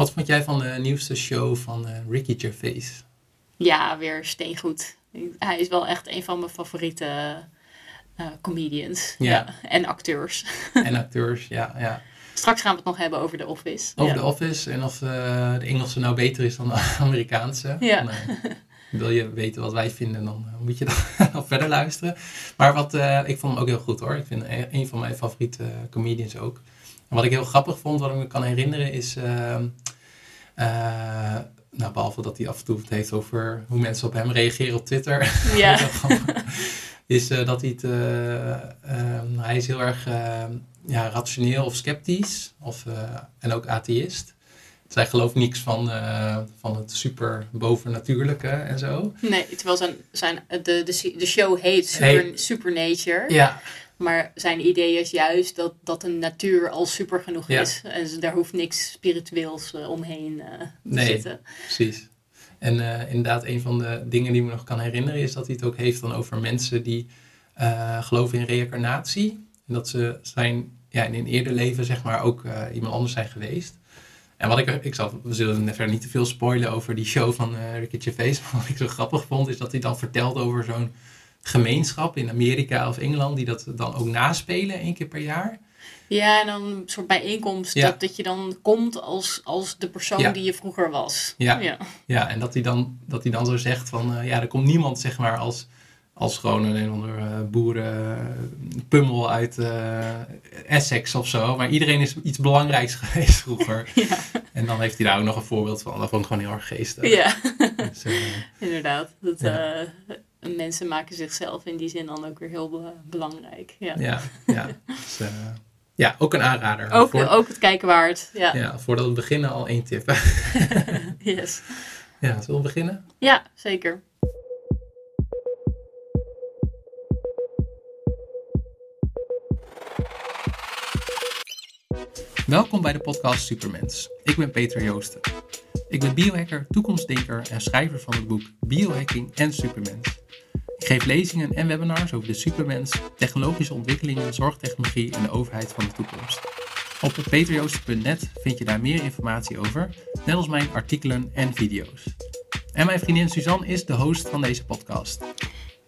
Wat vond jij van de nieuwste show van uh, Ricky Gervais? Ja, weer steengoed. Hij is wel echt een van mijn favoriete uh, comedians. Ja. En acteurs. En acteurs, ja, ja. Straks gaan we het nog hebben over The Office. Over The Office en of uh, de Engelse nou beter is dan de Amerikaanse. Ja. Dan, wil je weten wat wij vinden, dan moet je dan verder luisteren. Maar wat, ik vond hem ook heel goed hoor. Ik vind een van mijn favoriete comedians ook. En wat ik heel grappig vond, wat ik me kan herinneren, is. Ehm, uh, nou, behalve dat hij af en toe het heeft over hoe mensen op hem reageren op Twitter. Ja. is uh, dat hij het. Uh, hij is heel erg ja, rationeel of sceptisch. Of, en ook atheïst. Zij gelooft niks van, van het super bovennatuurlijke en zo. Nee, terwijl zijn, zijn, de, de, de show heet Super, Supernature. Ja. Maar zijn idee is juist dat, dat de natuur al super genoeg is. En daar hoeft niks spiritueels uh, omheen uh, te nee, zitten. Precies. En uh, inderdaad, een van de dingen die me nog kan herinneren is dat hij het ook heeft dan over mensen die geloven in reïncarnatie. En dat ze zijn ja, in een eerder leven zeg maar ook iemand anders zijn geweest. En wat ik, ik zal, we zullen verder niet te veel spoilen over die show van Ricky Gervais. Maar wat ik zo grappig vond, is dat hij dan vertelt over zo'n gemeenschap in Amerika of Engeland die dat dan ook naspelen één keer per jaar. Ja, en dan een soort bijeenkomst dat, dat je dan komt als, als de persoon die je vroeger was. Ja, ja. ja en dat hij, dan, dat hij dan zo zegt van, uh, ja, er komt niemand zeg maar als, als gewoon een, een onder uh, boerenpummel uit uh, Essex of zo. Maar iedereen is iets belangrijks geweest vroeger. ja. En dan heeft hij daar ook nog een voorbeeld van. Dat vond ik gewoon heel erg geestig. Ja, dus, inderdaad. Dat, mensen maken zichzelf in die zin dan ook weer heel belangrijk. Ja, ja, ja. Dus, uh, ja ook een aanrader. Ook, ook het kijken waard. Ja. ja, voordat we beginnen al één tip. yes. Ja, zullen we beginnen? Ja, zeker. Welkom bij de podcast Supermens. Ik ben Peter Joosten. Ik ben biohacker, toekomstdenker en schrijver van het boek Biohacking en Supermens. Ik geef lezingen en webinars over de supermens, technologische ontwikkelingen, zorgtechnologie en de overheid van de toekomst. Op peterjoost.net vind je daar meer informatie over, net als mijn artikelen en video's. En mijn vriendin Suzanne is de host van deze podcast.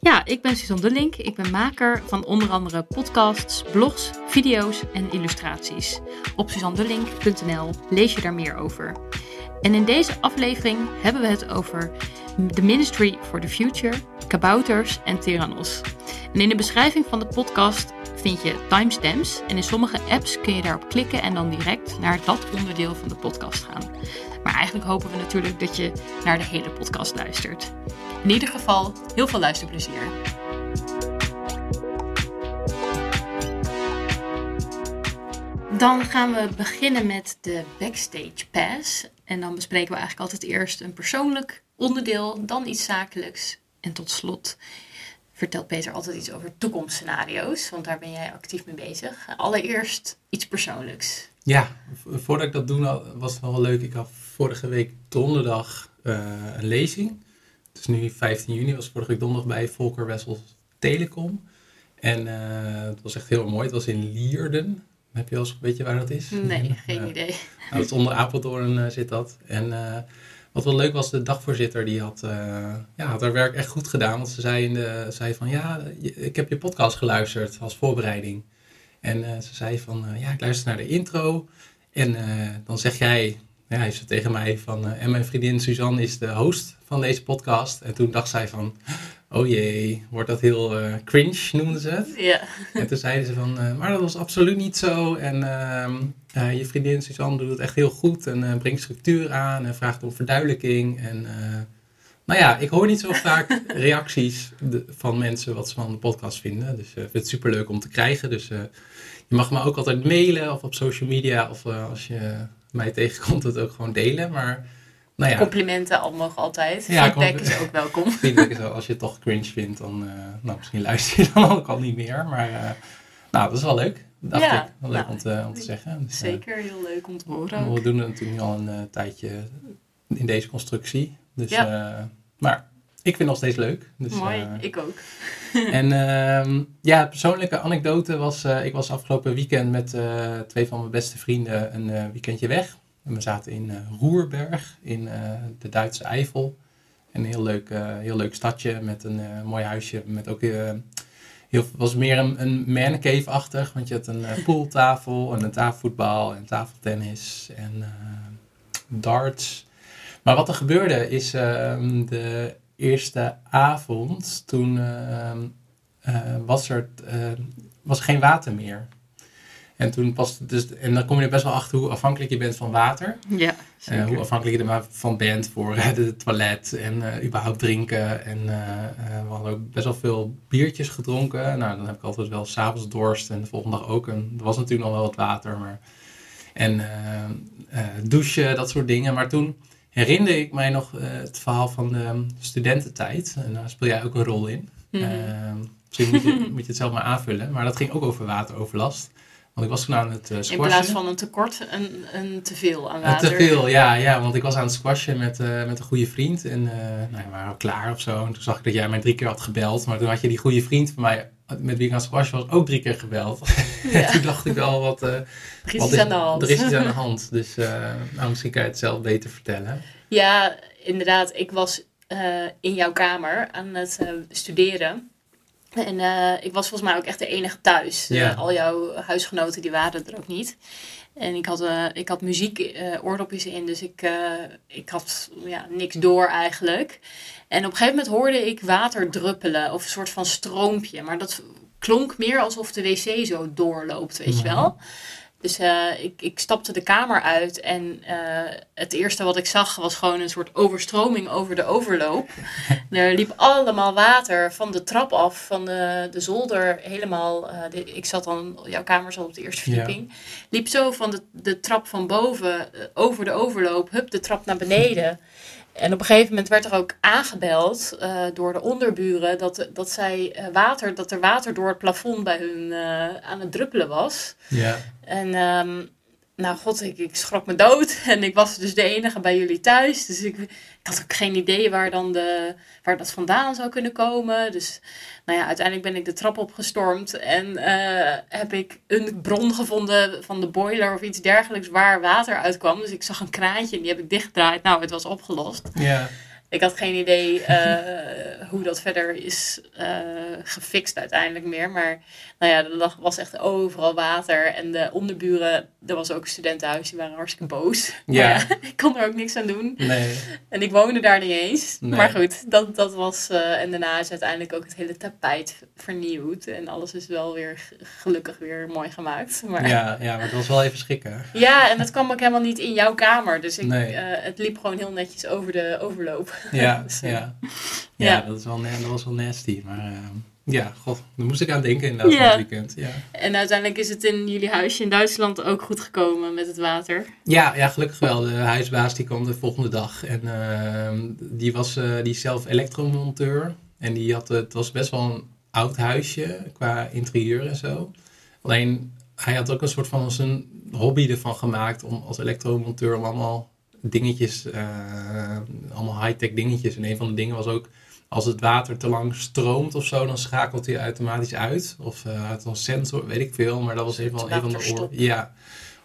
Ja, ik ben Suzanne de Link. Ik ben maker van onder andere podcasts, blogs, video's en illustraties. Op suzandelink.nl lees je daar meer over. En in deze aflevering hebben we het over The Ministry for the Future, kabouters en tyrannos. En in de beschrijving van de podcast vind je timestamps en in sommige apps kun je daarop klikken en dan direct naar dat onderdeel van de podcast gaan. Maar eigenlijk hopen we natuurlijk dat je naar de hele podcast luistert. In ieder geval, heel veel luisterplezier. Dan gaan we beginnen met de Backstage Pass. En dan bespreken we eigenlijk altijd eerst een persoonlijk onderdeel, dan iets zakelijks. En tot slot vertelt Peter altijd iets over toekomstscenario's, want daar ben jij actief mee bezig. Allereerst iets persoonlijks. Ja, voordat ik dat doe, was het wel leuk. Ik had vorige week donderdag uh, een lezing. Het is nu 15 juni, was vorige week donderdag bij Volker Wessels Telecom. En uh, het was echt heel mooi. Het was in Lierden. Heb je wel eens, weet je waar dat is? Nee, geen idee. Nou, onder Apeldoorn uh, zit dat. En wat wel leuk was, de dagvoorzitter die had, ja, had haar werk echt goed gedaan. Want ze zei, in de, zei van ja, ik heb je podcast geluisterd als voorbereiding. En ze zei van ja, ik luister naar de intro. En dan zeg jij, ja, hij zei tegen mij van en mijn vriendin Suzanne is de host van deze podcast. En toen dacht zij van oh jee, wordt dat heel uh, cringe, noemden ze het. Ja. En toen zeiden ze van, uh, maar dat was absoluut niet zo. En uh, je vriendin Suzanne doet het echt heel goed en brengt structuur aan en vraagt om verduidelijking. En nou ja, ik hoor niet zo vaak reacties van mensen wat ze van de podcast vinden. Dus ik vind het superleuk om te krijgen. Dus je mag me ook altijd mailen of op social media of als je mij tegenkomt het ook gewoon delen. Maar nou ja. Complimenten al mogen altijd. Ja, Feedback is ook welkom. Feedback is als je het toch cringe vindt, dan uh, nou, misschien luister je dan ook al niet meer. Maar uh, nou, dat is wel leuk. Dacht ja, ik. Wel leuk nou, om, te, om te zeggen. Dus, zeker, heel leuk om te horen. We doen het natuurlijk al een tijdje in deze constructie. Dus, ja. maar ik vind het nog steeds leuk. Dus, Mooi, ik ook. en ehm, ja, persoonlijke anekdote was, ik was afgelopen weekend met twee van mijn beste vrienden een weekendje weg. En we zaten in Roerberg, in de Duitse Eifel. Een heel leuk, heel leuk stadje met een mooi huisje. Met ook, heel, was meer een, een man cave-achtig. Want je had een pooltafel en een tafelvoetbal en tafeltennis en darts. Maar wat er gebeurde is ehm, de eerste avond, toen ehm, uh, was er uh, was geen water meer. En toen pas, dus, en dan kom je er best wel achter hoe afhankelijk je bent van water. Ja, uh, hoe afhankelijk je er van bent voor het toilet en überhaupt drinken. En we hadden ook best wel veel biertjes gedronken. Nou, dan heb ik altijd wel s'avonds dorst en de volgende dag ook. En er was natuurlijk nog wel wat water. Maar, en douchen, dat soort dingen. Maar toen herinnerde ik mij nog het verhaal van de studententijd. En daar speel jij ook een rol in. Mm Misschien moet je, moet je het zelf maar aanvullen. Maar dat ging ook over wateroverlast. Want ik was toen aan het uh, squashen. In plaats van een tekort, een, een teveel aan water. Een teveel, ja, ja. Want ik was aan het squashen met, uh, met een goede vriend. En uh, nou, we waren klaar of zo. En toen zag ik dat jij mij drie keer had gebeld. Maar toen had je die goede vriend van mij, met wie ik aan het squashen was, ook drie keer gebeld. Ja. toen dacht ik wel, wat, er is iets aan de hand. Er is iets aan de hand. Dus nou, misschien kan je het zelf beter vertellen. Ja, inderdaad. Ik was in jouw kamer aan het studeren. En uh, ik was volgens mij ook echt de enige thuis. Uh, al jouw huisgenoten die waren er ook niet. En ik had, uh, ik had muziek, oordopjes in, dus ik, ik had ja, niks door eigenlijk. En op een gegeven moment hoorde ik water druppelen of een soort van stroompje. Maar dat klonk meer alsof de wc zo doorloopt, weet je wel. Dus uh, ik, ik stapte de kamer uit en uh, het eerste wat ik zag was gewoon een soort overstroming over de overloop. er liep allemaal water van de trap af, van de, de zolder helemaal. Uh, de, ik zat dan, jouw kamer zat op de eerste verdieping. Liep zo van de, de trap van boven over de overloop, hup, de trap naar beneden. En op een gegeven moment werd er ook aangebeld uh, door de onderburen dat, dat, zij, uh, water, dat er water door het plafond bij hun uh, aan het druppelen was. Ja. En um, nou god, ik, ik schrok me dood. En ik was dus de enige bij jullie thuis. Dus ik, had ook geen idee waar, dan de, waar dat vandaan zou kunnen komen. Dus nou ja, uiteindelijk ben ik de trap opgestormd. En uh, heb ik een bron gevonden van de boiler of iets dergelijks waar water uitkwam. Dus ik zag een kraantje en die heb ik dichtgedraaid. Nou, het was opgelost. Ja. Ik had geen idee uh, hoe dat verder is uh, gefixt uiteindelijk meer. Maar nou ja, er was echt overal water. En de onderburen, er was ook een studentenhuis, die waren hartstikke boos. Ja. ja ik kon er ook niks aan doen. Nee. En ik woonde daar niet eens. Nee. Maar goed, dat, dat was... Uh, en daarna is uiteindelijk ook het hele tapijt vernieuwd. En alles is wel weer gelukkig weer mooi gemaakt. Maar, ja, ja, maar het was wel even schrikken. Ja, en dat kwam ook helemaal niet in jouw kamer. Dus ik, nee. het liep gewoon heel netjes over de overloop. Ja, dus, ja. ja. Ja, Dat, is wel, dat was wel nasty. Maar uh, ja, god, daar moest ik aan denken in dat ja. weekend. Ja. En uiteindelijk is het in jullie huisje in Duitsland ook goed gekomen met het water? Ja, ja gelukkig wel. De huisbaas die kwam de volgende dag. En uh, die was uh, die zelf elektromonteur. En die had, het was best wel een oud huisje qua interieur en zo. Alleen hij had ook een soort van zijn hobby ervan gemaakt om als elektromonteur om allemaal dingetjes, uh, allemaal high-tech dingetjes. En een van de dingen was ook, als het water te lang stroomt of zo, dan schakelt hij automatisch uit. Of uh, uit een sensor, weet ik veel. Maar dat was even een van de oor ja,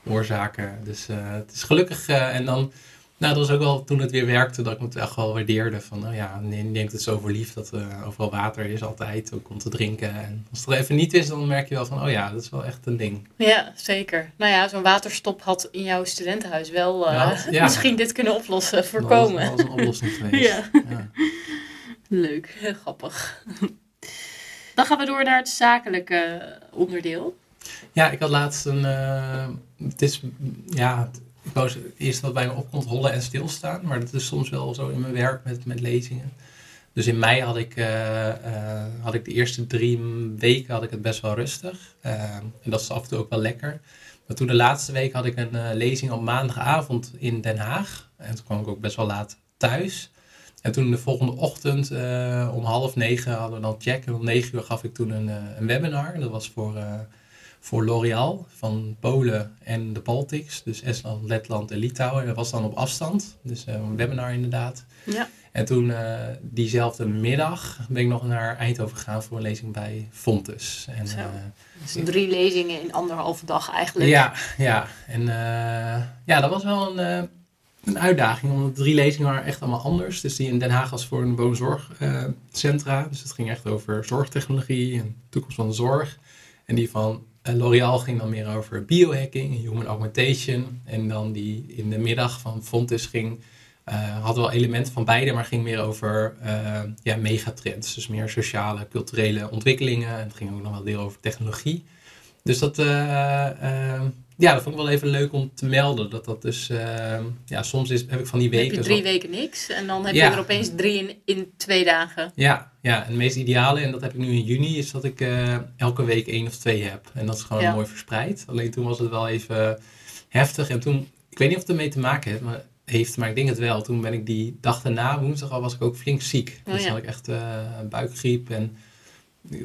oorzaken. Dus uh, het is gelukkig. en dan nou, dat was ook wel toen het weer werkte dat ik het echt wel waardeerde. Van, nou ja, neemt het zo voor lief dat er uh, overal water is altijd, ook om te drinken. En als het er even niet is, dan merk je wel van, oh ja, dat is wel echt een ding. Ja, zeker. Nou ja, zo'n waterstop had in jouw studentenhuis wel uh, ja, misschien dit kunnen oplossen, voorkomen. Dat was, een oplossing geweest. ja. ja. Leuk, grappig. Dan gaan we door naar het zakelijke onderdeel. Ja, ik had laatst een. Uh, het is, ja, ik wou eerst wat bij me opkomt hollen en stilstaan. Maar dat is soms wel zo in mijn werk met, met lezingen. Dus in mei had ik, uh, uh, had ik de eerste drie weken had ik het best wel rustig. Uh, en dat is af en toe ook wel lekker. Maar toen de laatste week had ik een lezing op maandagavond in Den Haag. En toen kwam ik ook best wel laat thuis. En toen de volgende ochtend om half negen hadden we dan check. En om negen uur gaf ik toen een, een webinar. Dat was voor voor L'Oréal van Polen en de Baltics. Dus Estland, Letland en Litouwen. En dat was dan op afstand. Dus uh, een webinar inderdaad. Ja. En toen uh, diezelfde middag ben ik nog naar Eindhoven gegaan voor een lezing bij Fontes. En, Zo. dus drie lezingen in anderhalve dag eigenlijk. Ja, ja. En ja, dat was wel een een uitdaging, omdat drie lezingen waren echt allemaal anders. Dus die in Den Haag was voor een woonzorgcentra. Dus het ging echt over zorgtechnologie en toekomst van de zorg. En die van uh, L'Oréal ging dan meer over biohacking, human augmentation. En dan die in de middag van Fontes ging, uh, had wel elementen van beide, maar ging meer over ja, megatrends. Dus meer sociale, culturele ontwikkelingen. En het ging ook nog wel deel over technologie. Dus dat ja, dat vond ik wel even leuk om te melden. Dat dat dus, uh, ja, soms is, heb ik van die weken... heb je drie weken niks en dan heb je er opeens drie in, in twee dagen. Ja, ja, en het meest ideale, en dat heb ik nu in juni, is dat ik uh, elke week één of twee heb. En dat is gewoon ja. mooi verspreid. Alleen toen was het wel even heftig. En toen, ik weet niet of het ermee te maken heeft, maar, heeft, maar ik denk het wel. Toen ben ik die dag daarna, woensdag al, was ik ook flink ziek. Oh, dus ja. had ik echt uh, buikgriep en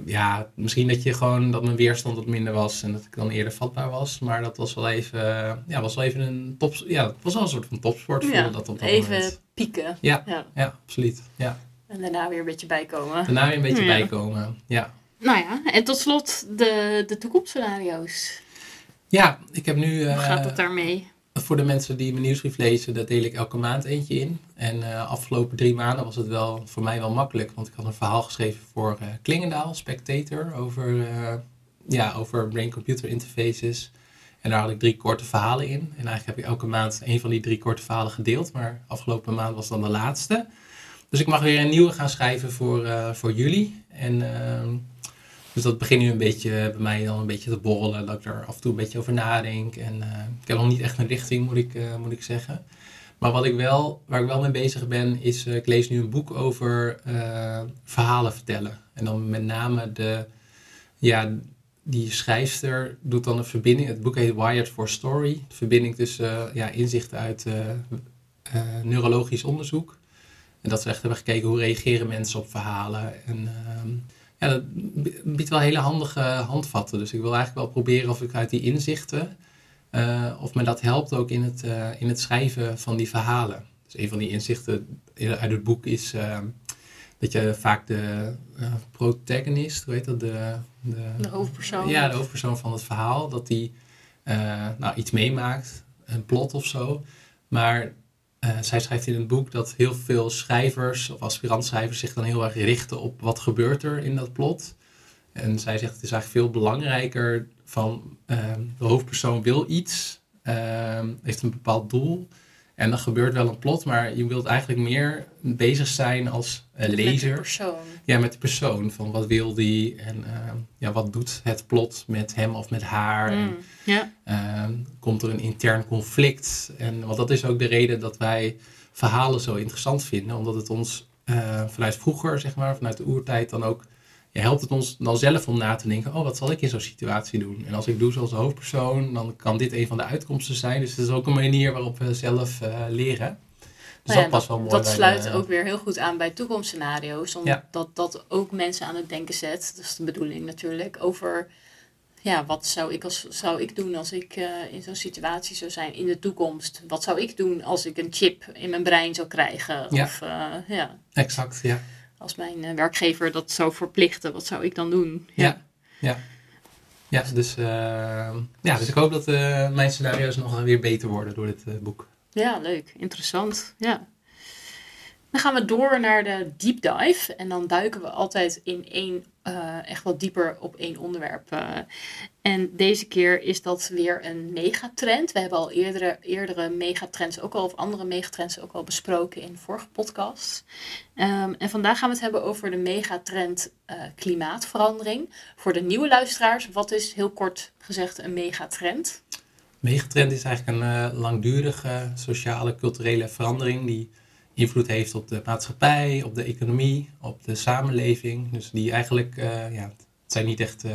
ja, misschien dat je gewoon dat mijn weerstand wat minder was en dat ik dan eerder vatbaar was. Maar dat was wel even, ja, was wel even een top, ja, het was wel een soort van topsport. Ja, dat op dat even moment. pieken. Ja, ja. ja, absoluut. Ja. En daarna weer een beetje bijkomen. Daarna weer een beetje Ja. bijkomen. Ja. Nou ja, en tot slot de, de toekomstscenario's. ja, ik heb nu. Hoe eh, gaat het daarmee? Voor de mensen die mijn nieuwsbrief lezen, daar deel ik elke maand eentje in. En eh afgelopen drie maanden was het wel voor mij wel makkelijk. Want ik had een verhaal geschreven voor eh, Klingendaal, Spectator, over, eh, ja, over brain-computer interfaces. En daar had ik drie korte verhalen in. En eigenlijk heb ik elke maand een van die drie korte verhalen gedeeld. Maar afgelopen maand was dan de laatste. Dus ik mag weer een nieuwe gaan schrijven voor, voor jullie. En ehm, dus dat begint nu een beetje bij mij dan een beetje te borrelen. Dat ik er af en toe een beetje over nadenk. En eh, ik heb nog niet echt een richting, moet ik, eh, moet ik zeggen. Maar wat ik wel, waar ik wel mee bezig ben, is eh, ik lees nu een boek over verhalen vertellen. En dan met name de, ja, die schrijfster doet dan een verbinding. Het boek heet Wired for Story. De verbinding tussen ja, inzichten uit neurologisch onderzoek. En dat ze echt hebben gekeken hoe reageren mensen op verhalen. En ehm, ja, dat biedt wel hele handige handvatten. Dus ik wil eigenlijk wel proberen of ik uit die inzichten, eh, of me dat helpt ook in het, eh, in het schrijven van die verhalen. Dus een van die inzichten uit het boek is eh, dat je vaak de protagonist, hoe heet dat, de, de, De hoofdpersoon. ja, de hoofdpersoon van het verhaal, dat die nou, iets meemaakt, een plot of zo. Maar zij schrijft in het boek dat heel veel schrijvers of aspirantschrijvers zich dan heel erg richten op wat gebeurt er in dat plot. En zij zegt het is eigenlijk veel belangrijker van ehm, de hoofdpersoon wil iets, ehm, heeft een bepaald doel. En dan gebeurt wel een plot, maar je wilt eigenlijk meer bezig zijn als eh, Met de lezer. persoon. Ja, met de persoon. Van wat wil die en ehm, ja, wat doet het plot met hem of met haar. En, Mm, Ja, ehm, komt er een intern conflict? En, want dat is ook de reden dat wij verhalen zo interessant vinden. Omdat het ons eh, vanuit vroeger, zeg maar, vanuit de oertijd dan ook... Ja, helpt het ons dan zelf om na te denken, oh, wat zal ik in zo'n situatie doen? En als ik doe zoals de hoofdpersoon, dan kan dit een van de uitkomsten zijn. Dus het is ook een manier waarop we zelf eh, leren. Dus Nou ja, dat past wel mooi dat sluit de- ook weer heel goed aan bij toekomstscenario's. Omdat Ja. dat, dat ook mensen aan het denken zet. Dat is de bedoeling natuurlijk. Over ja, wat zou ik, als, zou ik doen als ik eh, in zo'n situatie zou zijn in de toekomst? Wat zou ik doen als ik een chip in mijn brein zou krijgen? Ja. Of eh, ja, Exact, ja. Als mijn eh, werkgever dat zou verplichten, wat zou ik dan doen? Ja, ja. Ja, dus, eh, ja, dus ik hoop dat eh, mijn scenario's nog weer beter worden door dit boek. Ja, leuk. Interessant. Ja. Dan gaan we door naar de deep dive. En dan duiken we altijd in één, eh, echt wat dieper op één onderwerp. eh. en deze keer is dat weer een megatrend. We hebben al eerdere, eerdere megatrends ook al, of andere megatrends ook al besproken in vorige podcasts. Ehm, en vandaag gaan we het hebben over de megatrend eh, klimaatverandering. Voor de nieuwe luisteraars, wat is heel kort gezegd een megatrend? Megatrend is eigenlijk een langdurige sociale, culturele verandering die invloed heeft op de maatschappij, op de economie, op de samenleving. Dus die eigenlijk, eh, ja, het zijn niet echt eh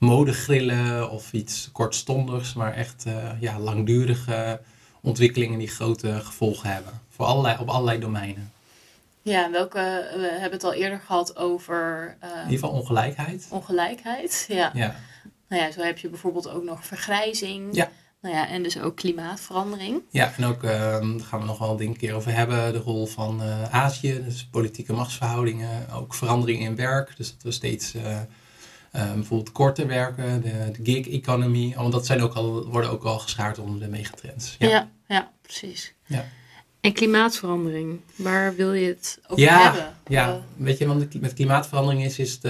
modegrillen of iets kortstondigs, maar echt eh, ja, langdurige ontwikkelingen die grote gevolgen hebben. Voor allerlei, op allerlei domeinen. Ja, welke, we hebben het al eerder gehad over In ieder geval ongelijkheid. ongelijkheid. Ja. Ja, Nou ja, zo heb je bijvoorbeeld ook nog vergrijzing. Ja. Nou ja, en dus ook klimaatverandering. Ja, en ook, ehm, daar gaan we nog wel een keer over hebben, de rol van eh, Azië, dus politieke machtsverhoudingen, ook verandering in werk. Dus dat we steeds eh, eh, bijvoorbeeld korter werken, de, de gig economy, want dat zijn ook al, worden ook al geschaard onder de megatrends. Ja, Ja, ja, precies. Ja. En klimaatverandering, waar wil je het over Ja, hebben? ja. Eh, weet je, want met klimaatverandering is, is het,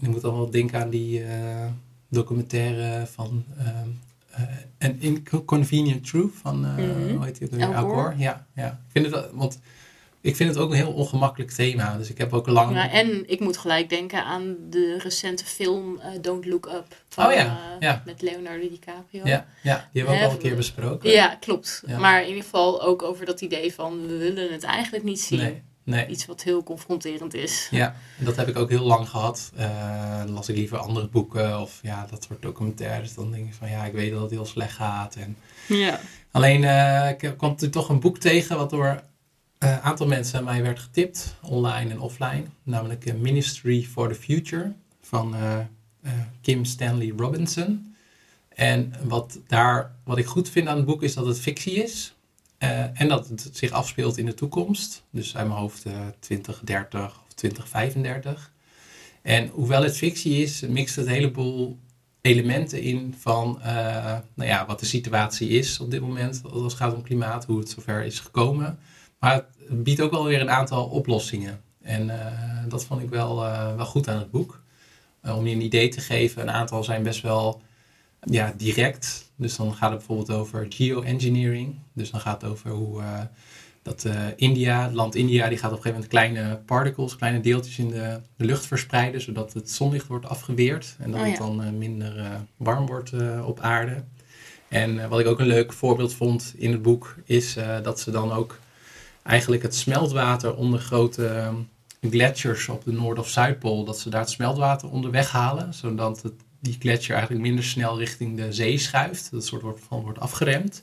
je moet dan wel denken aan die eh, documentaire van ehm, eh, An Inconvenient Truth van, eh Mhm. hoe heet die? Al Gore. Ja, ja. Ik vind het, want ik vind het ook een heel ongemakkelijk thema. Dus ik heb ook lang... Ja, en ik moet gelijk denken aan de recente film eh, Don't Look Up. Van, Oh ja, eh, ja. Met Leonardo DiCaprio. ja, ja, die hebben we ook al een keer besproken. Ja, klopt. Ja. Maar in ieder geval ook over dat idee van we willen het eigenlijk niet zien. Nee, nee. Iets wat heel confronterend is. Ja, dat heb ik ook heel lang gehad. Eh, dan las ik liever andere boeken of ja, dat soort documentaires. Dan denk ik van ja, ik weet dat het heel slecht gaat. En Ja. Alleen, eh, ik kwam toen toch een boek tegen wat door een aantal mensen aan mij werd getipt, online en offline. Namelijk eh, Ministry for the Future van eh, eh, Kim Stanley Robinson. En wat, daar, wat ik goed vind aan het boek is dat het fictie is. Eh, en dat het zich afspeelt in de toekomst. Dus uit mijn hoofd eh 2030 of 2035. En hoewel het fictie is, mixt het een heleboel elementen in van eh, nou ja, wat de situatie is op dit moment als het gaat om klimaat, hoe het zover is gekomen. Maar het biedt ook wel weer een aantal oplossingen. En eh, dat vond ik wel, eh, wel goed aan het boek. Eh, om je een idee te geven, een aantal zijn best wel ja, direct. Dus dan gaat het bijvoorbeeld over geoengineering. Dus dan gaat het over hoe eh, dat eh, India, het land India, die gaat op een gegeven moment kleine particles, kleine deeltjes in de, de lucht verspreiden, zodat het zonlicht wordt afgeweerd en dat Oh het dan eh, minder warm wordt op aarde. En wat ik ook een leuk voorbeeld vond in het boek, is dat ze dan ook eigenlijk het smeltwater onder grote gletsjers op de Noord- of Zuidpool, dat ze daar het smeltwater onder weghalen, zodat het, die gletsjer eigenlijk minder snel richting de zee schuift. Dat soort wordt, van wordt afgeremd.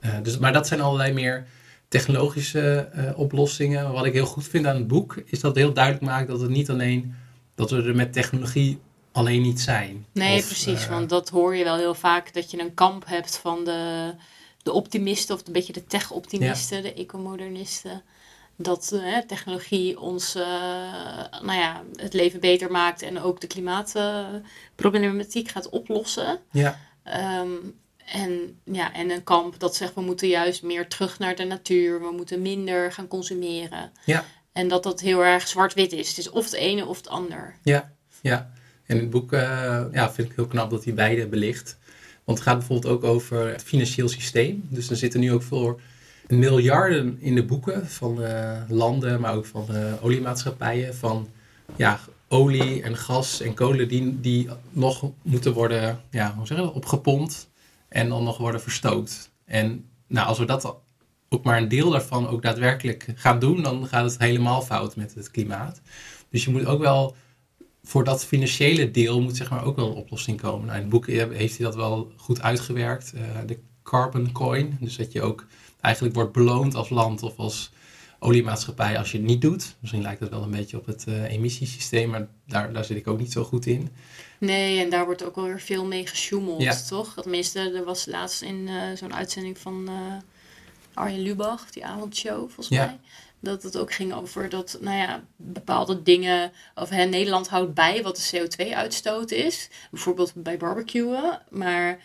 Eh, dus, maar dat zijn allerlei meer technologische eh, oplossingen. Wat ik heel goed vind aan het boek, is dat het heel duidelijk maakt dat het niet alleen, dat we er met technologie alleen niet zijn. Nee, Of, precies. eh, want dat hoor je wel heel vaak. Dat je een kamp hebt van de, de optimisten. Of een beetje de tech-optimisten. De ecomodernisten. Dat eh, hè, technologie ons eh, nou ja, het leven beter maakt. En ook de klimaatproblematiek gaat oplossen. Ja, Ehm, en, ja, en een kamp dat zegt we moeten juist meer terug naar de natuur. We moeten minder gaan consumeren. Ja. En dat dat heel erg zwart-wit is. Het is of het ene of het ander. Ja, ja. En het boek eh, ja, vind ik heel knap dat hij beide belicht. Want het gaat bijvoorbeeld ook over het financieel systeem. Dus er zitten nu ook voor miljarden in de boeken van eh, landen, maar ook van eh, oliemaatschappijen. Van ja, olie en gas en kolen die, die nog moeten worden ja, hoe zeg dat, opgepompt en dan nog worden verstookt. En nou, als we dat ook maar een deel daarvan ook daadwerkelijk gaan doen, dan gaat het helemaal fout met het klimaat. Dus je moet ook wel voor dat financiële deel moet zeg maar ook wel een oplossing komen. Nou, in het boek heeft hij dat wel goed uitgewerkt. eh, de carbon coin. Dus dat je ook eigenlijk wordt beloond als land of als oliemaatschappij als je het niet doet. Misschien lijkt het wel een beetje op het eh, emissiesysteem, maar daar, daar zit ik ook niet zo goed in. Nee, en daar wordt ook wel weer veel mee gesjoemeld, Ja. toch? Tenminste, er was laatst in eh, zo'n uitzending van eh Arjen Lubach, die avondshow volgens Ja. mij. Dat het ook ging over dat, nou ja, bepaalde dingen, of hè, Nederland houdt bij wat de CO2-uitstoot is. Bijvoorbeeld bij barbecuen. Maar,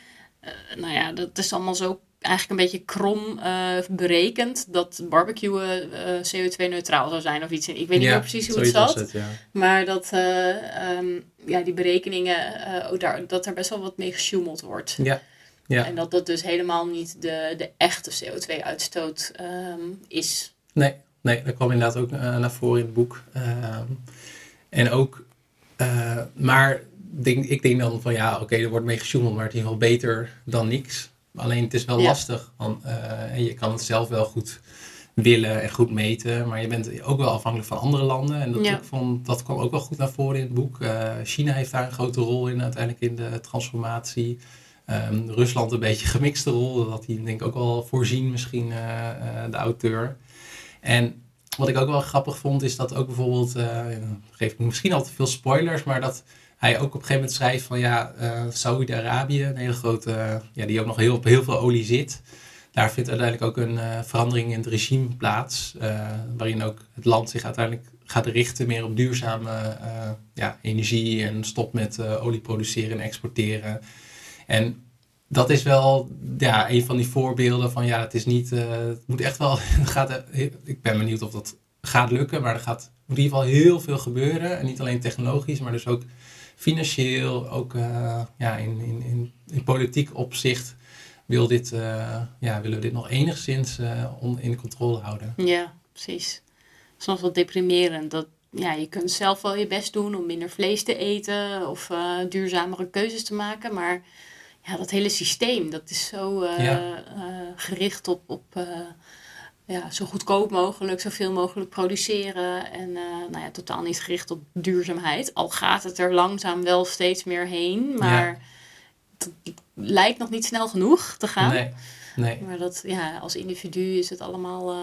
nou ja, dat is allemaal zo eigenlijk een beetje krom eh, berekend dat barbecuen eh, CO2-neutraal zou zijn of iets. Ik weet niet meer precies hoe het zat. ja. Maar dat eh, ehm, ja, die berekeningen, ook daar, dat er best wel wat mee gesjoemeld wordt. Ja, ja. En dat dat dus helemaal niet de, de echte CO2-uitstoot is. Nee, nee, dat kwam inderdaad ook naar voren in het boek. Ehm, en ook, maar denk, ik denk dan van ja, oké, er wordt mee gesjoemeld, maar het is in ieder geval beter dan niks. Alleen het is wel Ja. lastig, want eh, je kan het zelf wel goed willen en goed meten, maar je bent ook wel afhankelijk van andere landen. En dat, Ja. ik vond, dat kwam ook wel goed naar voren in het boek. Eh, China heeft daar een grote rol in uiteindelijk in de transformatie. Ehm, Rusland een beetje gemixte rol, dat had hij denk ik ook wel voorzien misschien, eh, de auteur. En wat ik ook wel grappig vond, is dat ook bijvoorbeeld, eh, dan geef ik misschien al te veel spoilers, maar dat hij ook op een gegeven moment schrijft van ja, uh, Saudi-Arabië, een hele grote, ja, die ook nog heel, op heel veel olie zit. Daar vindt uiteindelijk ook een uh, verandering in het regime plaats, uh, waarin ook het land zich uiteindelijk gaat richten meer op duurzame ja, energie en stopt met olie produceren en exporteren. En dat is wel ja, een van die voorbeelden van ja, het is niet, het moet echt wel, gaat, ik ben benieuwd of dat gaat lukken, maar er gaat in ieder geval heel veel gebeuren. En niet alleen technologisch, maar dus ook financieel, ook uh, ja, in, in, in, in, politiek opzicht wil dit, uh, ja, willen we dit nog enigszins in controle houden. Ja, precies. Soms wel deprimerend. Dat, ja, je kunt zelf wel je best doen om minder vlees te eten of duurzamere keuzes te maken. Maar ja, dat hele systeem, dat is zo ja. gericht op, op ja, zo goedkoop mogelijk, zoveel mogelijk produceren. En nou ja, totaal niet gericht op duurzaamheid. Al gaat het er langzaam wel steeds meer heen. Maar het, lijkt nog niet snel genoeg te gaan. Nee, nee. Maar dat, ja, als individu is het allemaal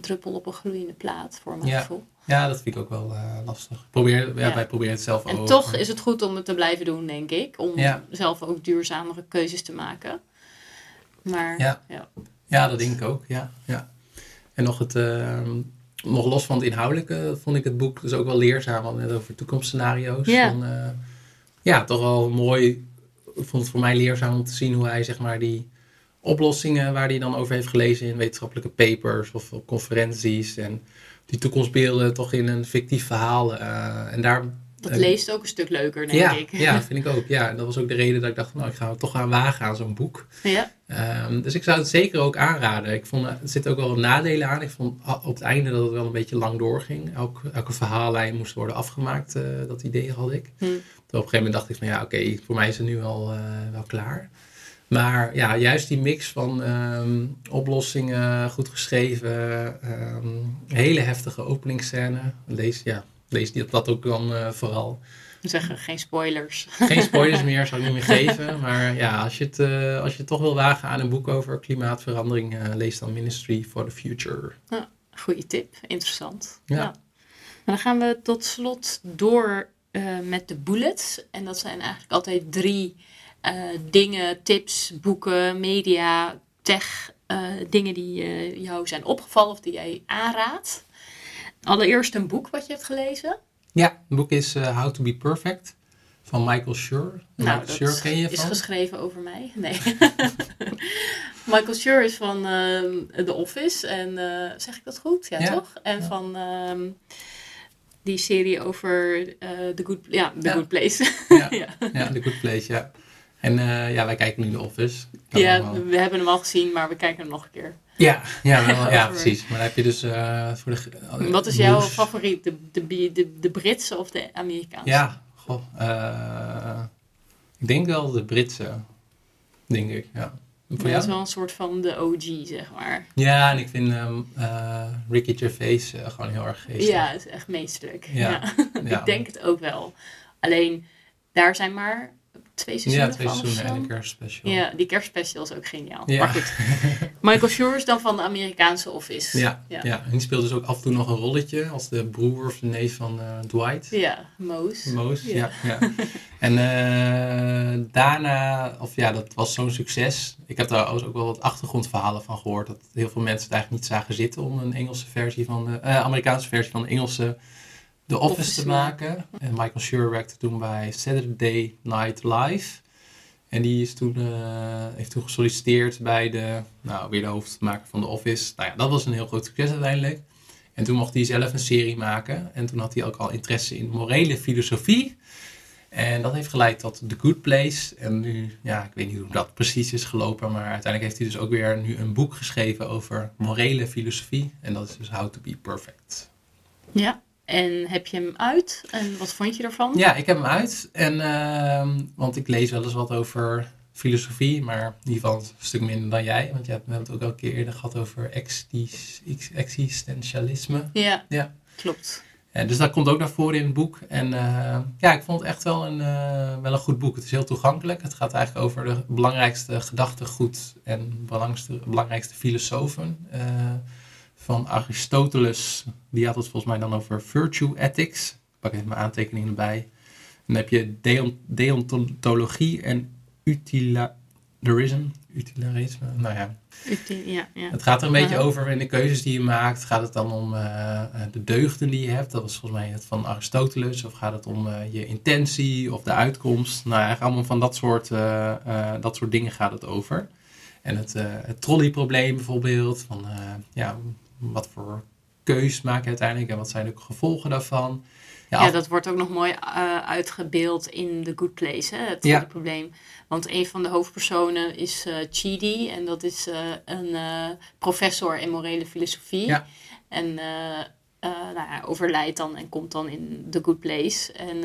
druppel op een gloeiende plaat, voor mijn ja. gevoel. Ja, dat vind ik ook wel uh, lastig. Probeer, ja, Wij proberen het zelf en ook. En toch is het goed om het te blijven doen, denk ik. Om zelf ook duurzamere keuzes te maken. Maar ja, ja. dat denk ik ook. Ja, ja. En nog, het, uh, nog los van het inhoudelijke vond ik het boek dus ook wel leerzaam. We net over toekomstscenario's. Ja. Van, uh, ja, toch wel mooi. Ik vond het voor mij leerzaam om te zien hoe hij zeg maar die oplossingen waar hij dan over heeft gelezen in wetenschappelijke papers of op conferenties. En die toekomstbeelden toch in een fictief verhaal. Uh, en daar dat leest ook een stuk leuker, denk ja, ik. Ja, vind ik ook. Ja, dat was ook de reden dat ik dacht, nou, ik ga het toch gaan wagen aan zo'n boek. Ja. Um, dus ik zou het zeker ook aanraden. Ik vond, er zitten ook wel wat nadelen aan. Ik vond op het einde dat het wel een beetje lang doorging. Elk, elke verhaallijn moest worden afgemaakt. Uh, dat idee had ik. Hm. Toen op een gegeven moment dacht ik van, ja, oké, voor mij is het nu al wel klaar. Maar ja, juist die mix van um, oplossingen, goed geschreven, um, hele heftige openingsscène. Lees, ja, lees die dat ook dan uh, vooral. Zeggen geen spoilers. Geen spoilers meer, zou ik niet meer geven. Maar ja, als je, het, uh, als je het toch wil wagen aan een boek over klimaatverandering, uh, lees dan Ministry for the Future. Ja, goede tip, interessant. Ja. dan gaan we tot slot door met de bullets. En dat zijn eigenlijk altijd drie dingen, tips, boeken, media, tech, dingen die jou zijn opgevallen of die jij aanraadt. Allereerst een boek wat je hebt gelezen. Ja, het boek is uh, How to be Perfect van Michael Schur. Nou, Michael Schur ken je is van? geschreven over mij. Nee. Michael Schur is van uh, The Office. En uh, zeg ik dat goed? Ja, ja. toch? En ja. van um, die serie over The Good, ja, The ja. Good Place. ja. ja, The Good Place, ja. En ja, wij kijken nu The Office. Kan ja, we hebben hem al gezien, maar we kijken hem nog een keer. Ja, ja, wel, ja precies. Maar dan heb je dus uh, voor de. Uh, Wat is jouw favoriet? De, de, de, de Britse of de Amerikaanse? Ja, goh. Ik denk wel de Britse. Denk ik, ja. Voor dat is wel een soort van de OG, zeg maar. Ja, en ik vind um, Ricky Gervais gewoon heel erg geestig. Ja, het is echt. Ja. ja. ja. ik denk het ook wel. Alleen, daar zijn maar twee seizoenen Ja, twee seizoenen en een kerstspecial. Ja, die kerstspecial is ook geniaal. Ja. Maar goed, Michael Schur is dan van de Amerikaanse Office. Ja, ja. ja. en die speelt dus ook af en toe nog een rolletje als de broer of de neef van uh, Dwight. Ja, Moos. Moos, ja. ja, En uh, daarna, of ja, dat was zo'n succes. Ik heb daar ook wel wat achtergrondverhalen van gehoord. Dat heel veel mensen het eigenlijk niet zagen zitten om een Engelse versie van de, uh, Amerikaanse versie van de Engelse The Office, Office te maken. En Michael Schur werkte toen bij Saturday Night Live. En die is toen, uh, heeft toen gesolliciteerd bij de, nou, weer de hoofdmaker van The Office. Nou ja, dat was een heel groot succes uiteindelijk. En toen mocht hij zelf een serie maken. En toen had hij ook al interesse in morele filosofie. En dat heeft geleid tot The Good Place. En nu, ja, ik weet niet hoe dat precies is gelopen. Maar uiteindelijk heeft hij dus ook weer nu een boek geschreven over morele filosofie. En dat is dus How to be Perfect. Ja, en heb je hem uit? En wat vond je ervan? Ja, ik heb hem uit. En, uh, want ik lees wel eens wat over filosofie, maar in ieder geval een stuk minder dan jij. Want je hebt, we hebben het ook al een keer eerder gehad over existentialisme. Ja, ja. klopt. En dus dat komt ook naar voren in het boek. En uh, ja, ik vond het echt wel een, uh, wel een goed boek. Het is heel toegankelijk. Het gaat eigenlijk over de belangrijkste gedachtegoed en belangrijkste, belangrijkste filosofen. Uh, van Aristoteles, die had het volgens mij dan over virtue ethics. Ik pak even mijn aantekeningen erbij. Dan heb je deont deontologie en utilitarism. Utilitarisme, nou ja. ja, ja. Het gaat er een beetje over in de keuzes die je maakt. Gaat het dan om uh, de deugden die je hebt? Dat was volgens mij het van Aristoteles. Of gaat het om uh, je intentie of de uitkomst? Nou, eigenlijk allemaal van dat soort, uh, dat soort dingen gaat het over. En het, het trolleyprobleem bijvoorbeeld. Van, ja, wat voor keus maak je uiteindelijk en wat zijn de gevolgen daarvan? Ja, ja, dat wordt ook nog mooi uh, uitgebeeld in The Good Place, hè, het ja. probleem. Want een van de hoofdpersonen is uh, Chidi en dat is uh, een professor in morele filosofie. Ja. En nou ja, overlijdt dan en komt dan in The Good Place. En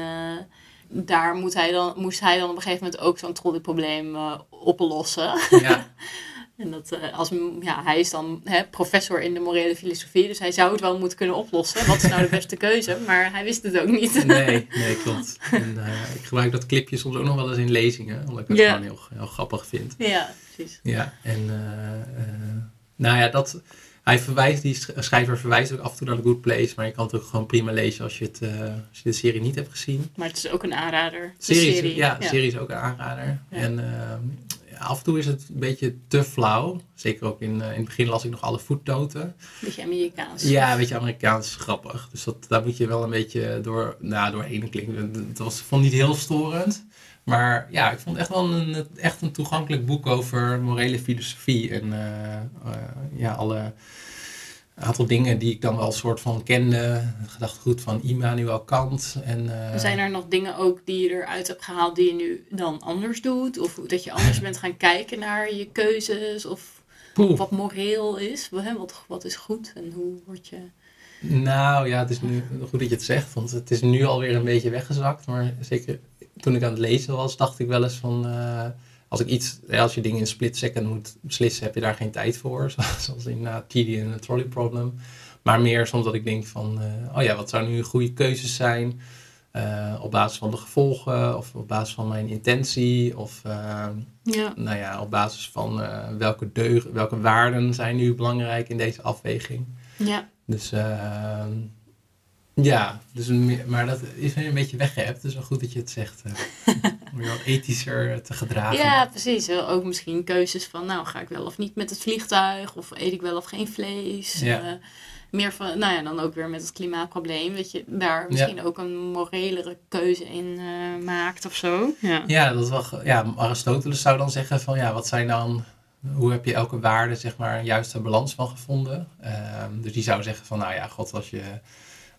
daar moet hij dan, moest hij dan op een gegeven moment ook zo'n trolleyprobleem oplossen. Ja. En dat, uh, als, ja, hij is dan hè, professor in de morele filosofie, dus hij zou het wel moeten kunnen oplossen. Wat is nou de beste keuze? Maar hij wist het ook niet. nee, nee, klopt. En, uh, ik gebruik dat clipje soms ook nog wel eens in lezingen, omdat ik het gewoon heel, heel grappig vind. Ja, precies. Ja, en uh, nou ja, dat, hij verwijst, die schrijver verwijst ook af en toe naar The Good Place, maar je kan het ook gewoon prima lezen als je, het, als je de serie niet hebt gezien. Maar het is ook een aanrader. Serie, serie. Ja, de serie is ook een aanrader. Ja. En af en toe is het een beetje te flauw. Zeker ook in, uh, in het begin las ik nog alle voetnoten. Beetje Amerikaans. Ja, een beetje Amerikaans grappig. Dus dat, daar moet je wel een beetje door, nou, doorheen klinken. Het was, vond niet heel storend. Maar ja, ik vond echt wel een, echt een toegankelijk boek over morele filosofie. En uh, uh, ja, alle een aantal dingen die ik dan wel een soort van kende. Gedachtegoed van Immanuel Kant. En, uh... Zijn er nog dingen ook die je eruit hebt gehaald die je nu dan anders doet? Of dat je anders bent gaan kijken naar je keuzes? Of wat moreel is? Wat, wat is goed en hoe word je... Nou ja, het is nu goed dat je het zegt. Want het is nu alweer een beetje weggezakt. Maar zeker toen ik aan het lezen was, dacht ik wel eens van... Uh, als ik iets, als je dingen in split second moet beslissen, heb je daar geen tijd voor. Zoals in uh, TD en het trolley problem. Maar meer soms dat ik denk van, uh, oh ja, wat zou nu goede keuzes zijn? Uh, op basis van de gevolgen of op basis van mijn intentie of ja. nou ja, op basis van welke deug, welke waarden zijn nu belangrijk in deze afweging. Ja. Dus ja, dus maar dat is een beetje weggehebt. Dus wel goed dat je het zegt. Uh, om je wat ethischer te gedragen. Ja, precies. Ook misschien keuzes van, nou, ga ik wel of niet met het vliegtuig? Of eet ik wel of geen vlees? Ja. Uh, meer van, nou ja, dan ook weer met het klimaatprobleem. Dat je daar misschien ook een morelere keuze in uh, maakt of zo. Ja, ja, dat wel, ja, Aristoteles zou dan zeggen van, ja, wat zijn dan... Hoe heb je elke waarde, zeg maar, een juiste balans van gevonden? Ehm, dus die zou zeggen van, nou ja, god, als je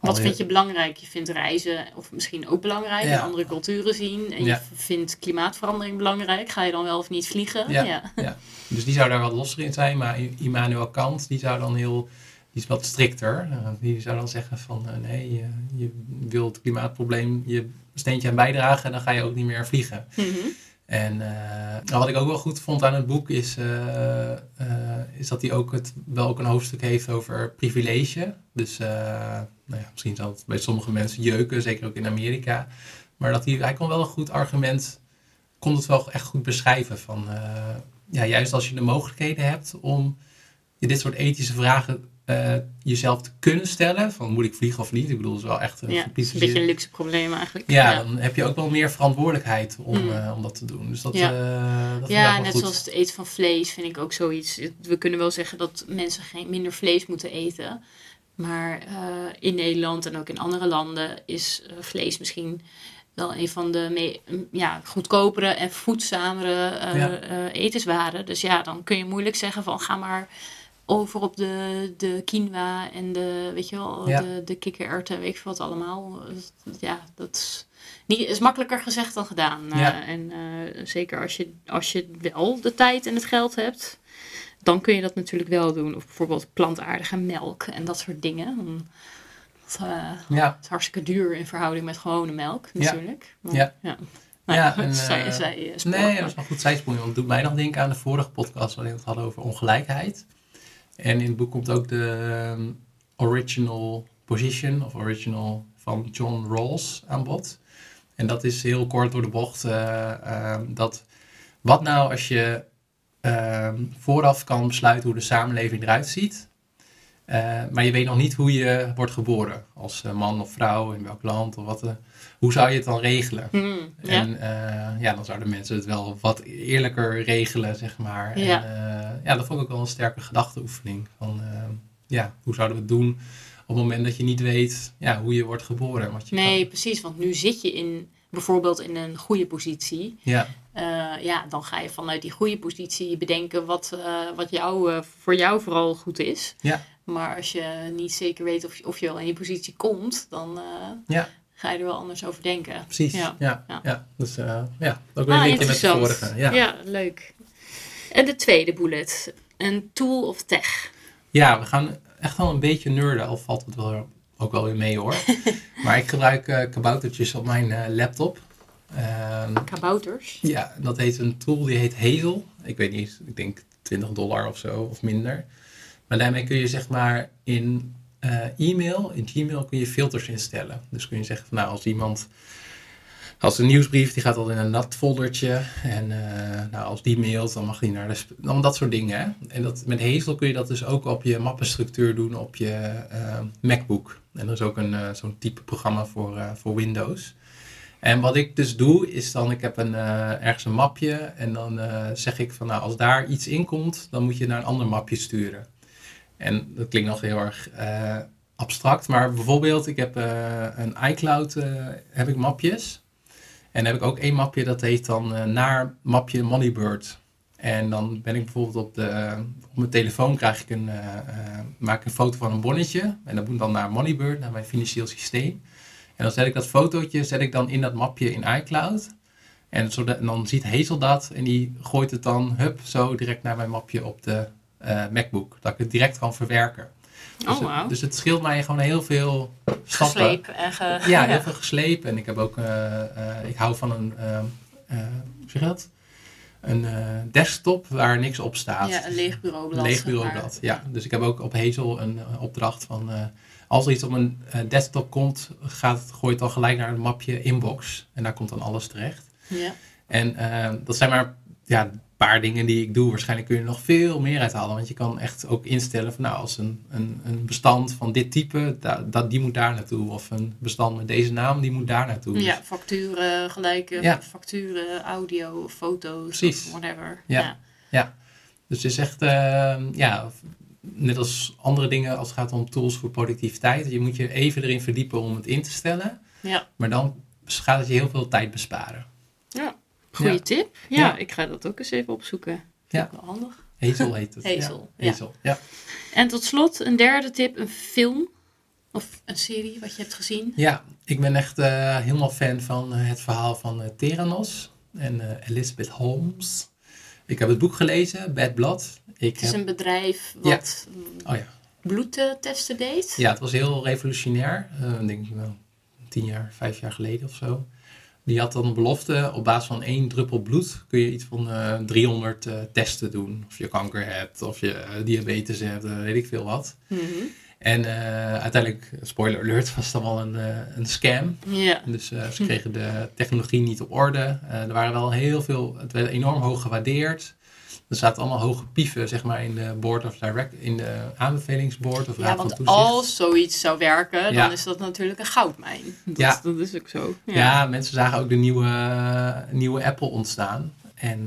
wat vind je belangrijk? Je vindt reizen of misschien ook belangrijk, andere culturen zien. En je vindt klimaatverandering belangrijk. Ga je dan wel of niet vliegen? Ja. ja. Dus die zou daar wat losser in zijn. Maar Immanuel Kant, die zou dan heel... Die is wat strikter. Uh, die zou dan zeggen van uh, nee, je, je wilt het klimaatprobleem je steentje aan bijdragen en dan ga je ook niet meer vliegen. Mm -hmm. En uh, wat ik ook wel goed vond aan het boek is, uh, uh, is dat hij ook het, wel ook een hoofdstuk heeft over privilege. Dus nou ja, misschien zal het bij sommige mensen jeuken, zeker ook in Amerika. Maar dat hij, hij kon wel een goed argument, kon het wel echt goed beschrijven. Van, ja, juist als je de mogelijkheden hebt om je dit soort ethische vragen uh, jezelf te kunnen stellen. Van moet ik vliegen of niet? Ik bedoel, het is wel echt een, ja, een beetje een luxe probleem eigenlijk. Ja, ja, dan heb je ook wel meer verantwoordelijkheid om, mm. uh, om dat te doen. Dus dat, ja, uh, dat ja net goed. zoals het eten van vlees vind ik ook zoiets. We kunnen wel zeggen dat mensen geen, minder vlees moeten eten. Maar in Nederland en ook in andere landen is vlees misschien wel een van de mee, ja, goedkopere en voedzamere ja. etenswaren. Dus ja, dan kun je moeilijk zeggen van ga maar over op de, de quinoa en de, weet je wel, de, de kikkererwten, weet ik wat allemaal. Ja, dat is, niet, is makkelijker gezegd dan gedaan. Eh, ja. en zeker als je, als je wel de tijd en het geld hebt, dan kun je dat natuurlijk wel doen. Of bijvoorbeeld plantaardige melk en dat soort dingen. Dat uh, ja. is hartstikke duur in verhouding met gewone melk, natuurlijk. Maar, ja. ja. Nou, ja, en, zij, zij nee, dat is wel goed zijspoelen. Want het doet mij nog denken aan de vorige podcast waarin we het hadden over ongelijkheid. En in het boek komt ook de ehm, original position of original van John Rawls aan bod. En dat is heel kort door de bocht uh, uh, dat wat nou als je vooraf kan besluiten hoe de samenleving eruit ziet Eh, maar je weet nog niet hoe je wordt geboren. Als eh, man of vrouw, in welk land of wat. eh, hoe zou je het dan regelen? Hmm, ja. En ja, dan zouden mensen het wel wat eerlijker regelen, zeg maar. Ja. En, ja, dat vond ik ook wel een sterke gedachteoefening. Van, eh, ja, hoe zouden we het doen op het moment dat je niet weet ja, hoe je wordt geboren? Wat je Nee, kan- precies. Want nu zit je in bijvoorbeeld in een goede positie. Ja, Eh, ja, dan ga je vanuit die goede positie bedenken wat, eh, wat jou, eh, voor jou vooral goed is. ja, Maar als je niet zeker weet of, of je wel in die positie komt, dan ja, ga je er wel anders over denken. precies. Ja. Ja, ja, Ja. Dus ja, ook weer Ah, een linkje met de vorige. Ja. ja, leuk. En de tweede bullet. Een tool of tech. Ja, we gaan echt wel een beetje nerden, al valt het wel, ook wel weer mee hoor. maar ik gebruik kaboutertjes op mijn laptop. Ehm, Kabouters. ja, dat heet een tool die heet Hazel. Ik weet niet, ik denk 20 dollar of zo, of minder. Maar daarmee kun je zeg maar in eh, e-mail, in Gmail kun je filters instellen. Dus kun je zeggen van nou, als iemand... Als een nieuwsbrief, die gaat al in een nat foldertje. En eh, nou, als die mailt, dan mag die naar de... Dan dat soort dingen. Hè? En dat, met Hazel kun je dat dus ook op je mappenstructuur doen op je eh, MacBook. En er is ook een, zo'n type programma voor, voor Windows. En wat ik dus doe, is dan, ik heb een, eh, ergens een mapje. En dan eh, zeg ik van, nou, als daar iets in komt, dan moet je naar een ander mapje sturen. En dat klinkt nog heel erg eh, abstract. Maar bijvoorbeeld, ik heb een iCloud, heb ik mapjes. En dan heb ik ook één mapje, dat heet dan naar mapje Moneybird. En dan ben ik bijvoorbeeld op, de, op mijn telefoon krijg ik een, maak ik een foto van een bonnetje. En dat moet dan naar Moneybird, naar mijn financieel systeem. En dan zet ik dat fotootje zet ik dan in dat mapje in iCloud. En, zodat, en dan ziet Hazel dat en die gooit het dan hup, zo direct naar mijn mapje op de eh, MacBook. Dat ik het direct kan verwerken. Dus, Oh, het- wauw. dus het scheelt mij gewoon heel veel stappen. Gesleep en ge... Ja, heel veel geslepen. En ik heb ook, eh, eh, ik hou van een, eh, eh, hoe zeg je dat? Een eh, desktop waar niks op staat. Ja, een leeg bureaublad. Een leeg bureaublad, ja. Dus ik heb ook op Hazel een eh, opdracht van... als er iets op een eh, desktop komt, gaat, het- gooi het dan gelijk naar een mapje inbox. En daar komt dan alles terecht. Ja. En eh, dat zijn maar ja, een paar dingen die ik doe. Waarschijnlijk kun je er nog veel meer uithalen. Want je kan echt ook instellen van nou, als een, een, een bestand van dit type, da, dat, die moet daar naartoe. Of een bestand met deze naam, die moet daar naartoe. ja, facturen, gelijke Ja. facturen, audio, foto's, Precies. of whatever. Ja. Dus het is echt, eh, ja, net als andere dingen als het gaat om tools voor productiviteit. Je moet je even erin verdiepen om het in te stellen. Ja. Maar dan gaat het je heel veel tijd besparen. ja. Goeie Ja. tip. Ja, Ja. ik ga dat ook eens even opzoeken. Ja. Vind ik wel handig. Hazel heet het. Hazel, Ja. ja. Hazel, ja. En tot slot een derde tip, een film of een serie wat je hebt gezien. Ja, ik ben echt eh, helemaal fan van eh, het verhaal van eh, Theranos en eh, Elizabeth Holmes. Ik heb het boek gelezen, Bad Blood. Ik Het is heb, een bedrijf wat oh ja. bloedtesten deed. ja, het was heel revolutionair. eh denk ik wel tien jaar, vijf jaar geleden of zo. Die had dan een belofte, op basis van één druppel bloed kun je iets van eh 300 eh, testen doen. Of je kanker hebt, of je diabetes hebt, weet ik veel wat. Mhm. En eh, uiteindelijk, spoiler alert, was het allemaal een, eh, een scam. Ja. Dus eh, ze kregen de technologie niet op orde. Er waren wel heel veel, het werd enorm hoog gewaardeerd. Er zaten allemaal hoge pieven, zeg maar, in de board of direct, in de aanbevelingsboard of Ja, raad van want als zoiets zou werken, dan Ja. is dat natuurlijk een goudmijn. Dat, Ja. dat is ook zo. Ja. mensen zagen ook de nieuwe, nieuwe Apple ontstaan. En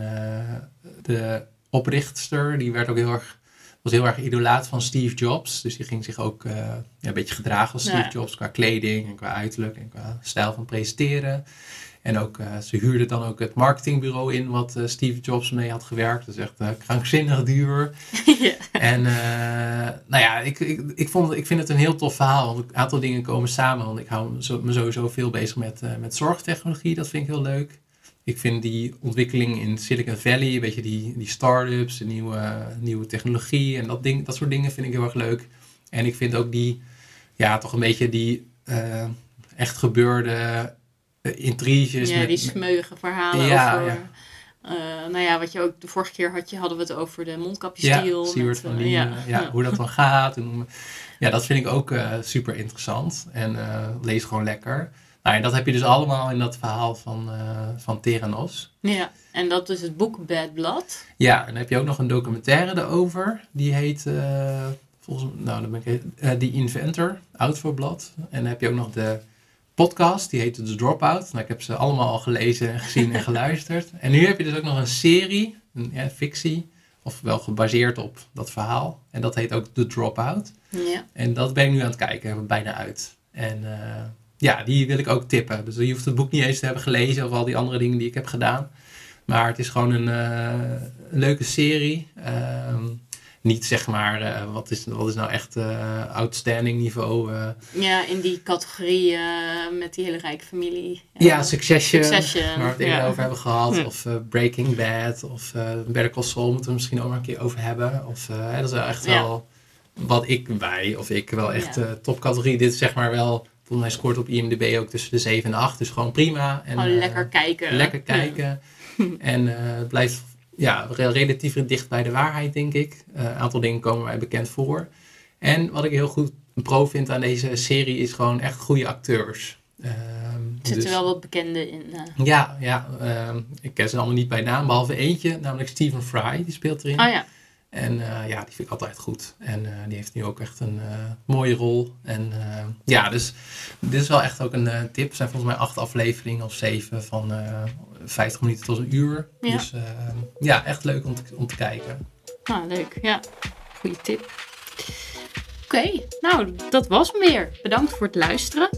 de oprichtster, die werd ook heel erg, was heel erg idolaat van Steve Jobs. Dus die ging zich ook eh, ja, een beetje gedragen als Steve Ja. Jobs qua kleding en qua uiterlijk en qua stijl van presenteren. En ook, eh, ze huurde dan ook het marketingbureau in wat eh, Steve Jobs mee had gewerkt. Dat is echt eh, krankzinnig duur. ja. En nou ja, ik, ik, ik, vond, ik vind het een heel tof verhaal. Want een aantal dingen komen samen. Want ik hou me sowieso veel bezig met, met zorgtechnologie. Dat vind ik heel leuk. Ik vind die ontwikkeling in Silicon Valley, een beetje die, die start-ups, de nieuwe, nieuwe technologie en dat, ding, dat soort dingen vind ik heel erg leuk. En ik vind ook die, ja, toch een beetje die eh, echt gebeurde eh, intriges. ja, met- die smeuïge verhalen Ja, over... ja. eh, nou ja, wat je ook de vorige keer had, je, hadden we het over de Ja, mondkapjesdeal. Met, van ja. ja, hoe dat dan gaat. En ja, dat vind ik ook super interessant. En lees gewoon lekker. Nou, en dat heb je dus allemaal in dat verhaal van, eh van Theranos. Ja, en dat is het boek Bad Blood. Ja, en dan heb je ook nog een documentaire erover. Die heet, eh, volgens Volgens nou, dan ben ik uh, The Inventor, Out for Blood. En dan heb je ook nog de podcast, die heet The Dropout. Nou, ik heb ze allemaal al gelezen, gezien en geluisterd. En nu heb je dus ook nog een serie, een ja, fictie, of wel gebaseerd op dat verhaal. En dat heet ook The Dropout. Ja. En dat ben ik nu aan het kijken, bijna uit. En uh, ja, die wil ik ook tippen. Dus je hoeft het boek niet eens te hebben gelezen of al die andere dingen die ik heb gedaan. Maar het is gewoon een, uh, een leuke serie. Uh, niet zeg maar, uh, wat, is, wat is nou echt uh, outstanding niveau. Ja, in die categorie met die hele rijke familie. ja, Succession, Succession waar we het eerder ja. over hebben gehad. Hm. Of Breaking Bad. Of Better Call Saul moeten we misschien ook nog een keer over hebben. Of, dat is wel echt Ja. wel wat ik, wij of ik wel echt Ja. topcategorie. Dit is zeg maar wel, volgens mij scoort op IMDb ook tussen de 7 en 8. Dus gewoon prima. En, Gewoon eh, lekker kijken. lekker kijken. En eh, het blijft ja, re- relatief dicht bij de waarheid, denk ik. Eh, Een aantal dingen komen mij bekend voor. En wat ik heel goed pro vind aan deze serie is gewoon echt goede acteurs. Ehm, Er zitten dus- wel wat bekende in. Ja, ja ehm, ik ken ze allemaal niet bij naam, behalve eentje, namelijk Stephen Fry, die speelt erin. Oh ja. En eh, ja, die vind ik altijd goed. En eh, die heeft nu ook echt een eh, mooie rol. En ja, dus dit is wel echt ook een tip. Er zijn volgens mij acht afleveringen of zeven van eh 50 minuten tot een uur. Ja. Dus eh, ja, echt leuk om te, om te kijken. Nou, leuk. Ja, goede tip. Oké, nou, dat was hem weer. Bedankt voor het luisteren.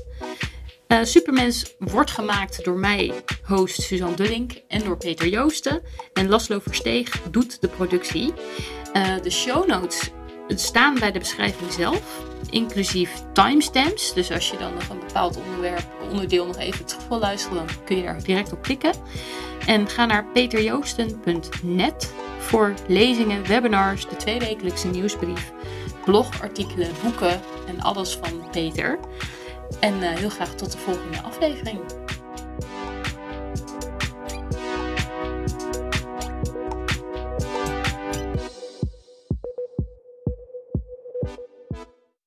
Eh, Supermens wordt gemaakt door mij, host Suzanne Dullink, en door Peter Joosten. En Laslo Versteeg doet de productie. Eh, de show notes staan bij de beschrijving zelf, inclusief timestamps. Dus als je dan nog een bepaald onderwerp, onderdeel nog even terug wil luisteren, dan kun je daar direct op klikken. En ga naar peterjoosten.net voor lezingen, webinars, de tweewekelijkse nieuwsbrief, blogartikelen, boeken en alles van Peter. En eh, heel graag tot de volgende aflevering.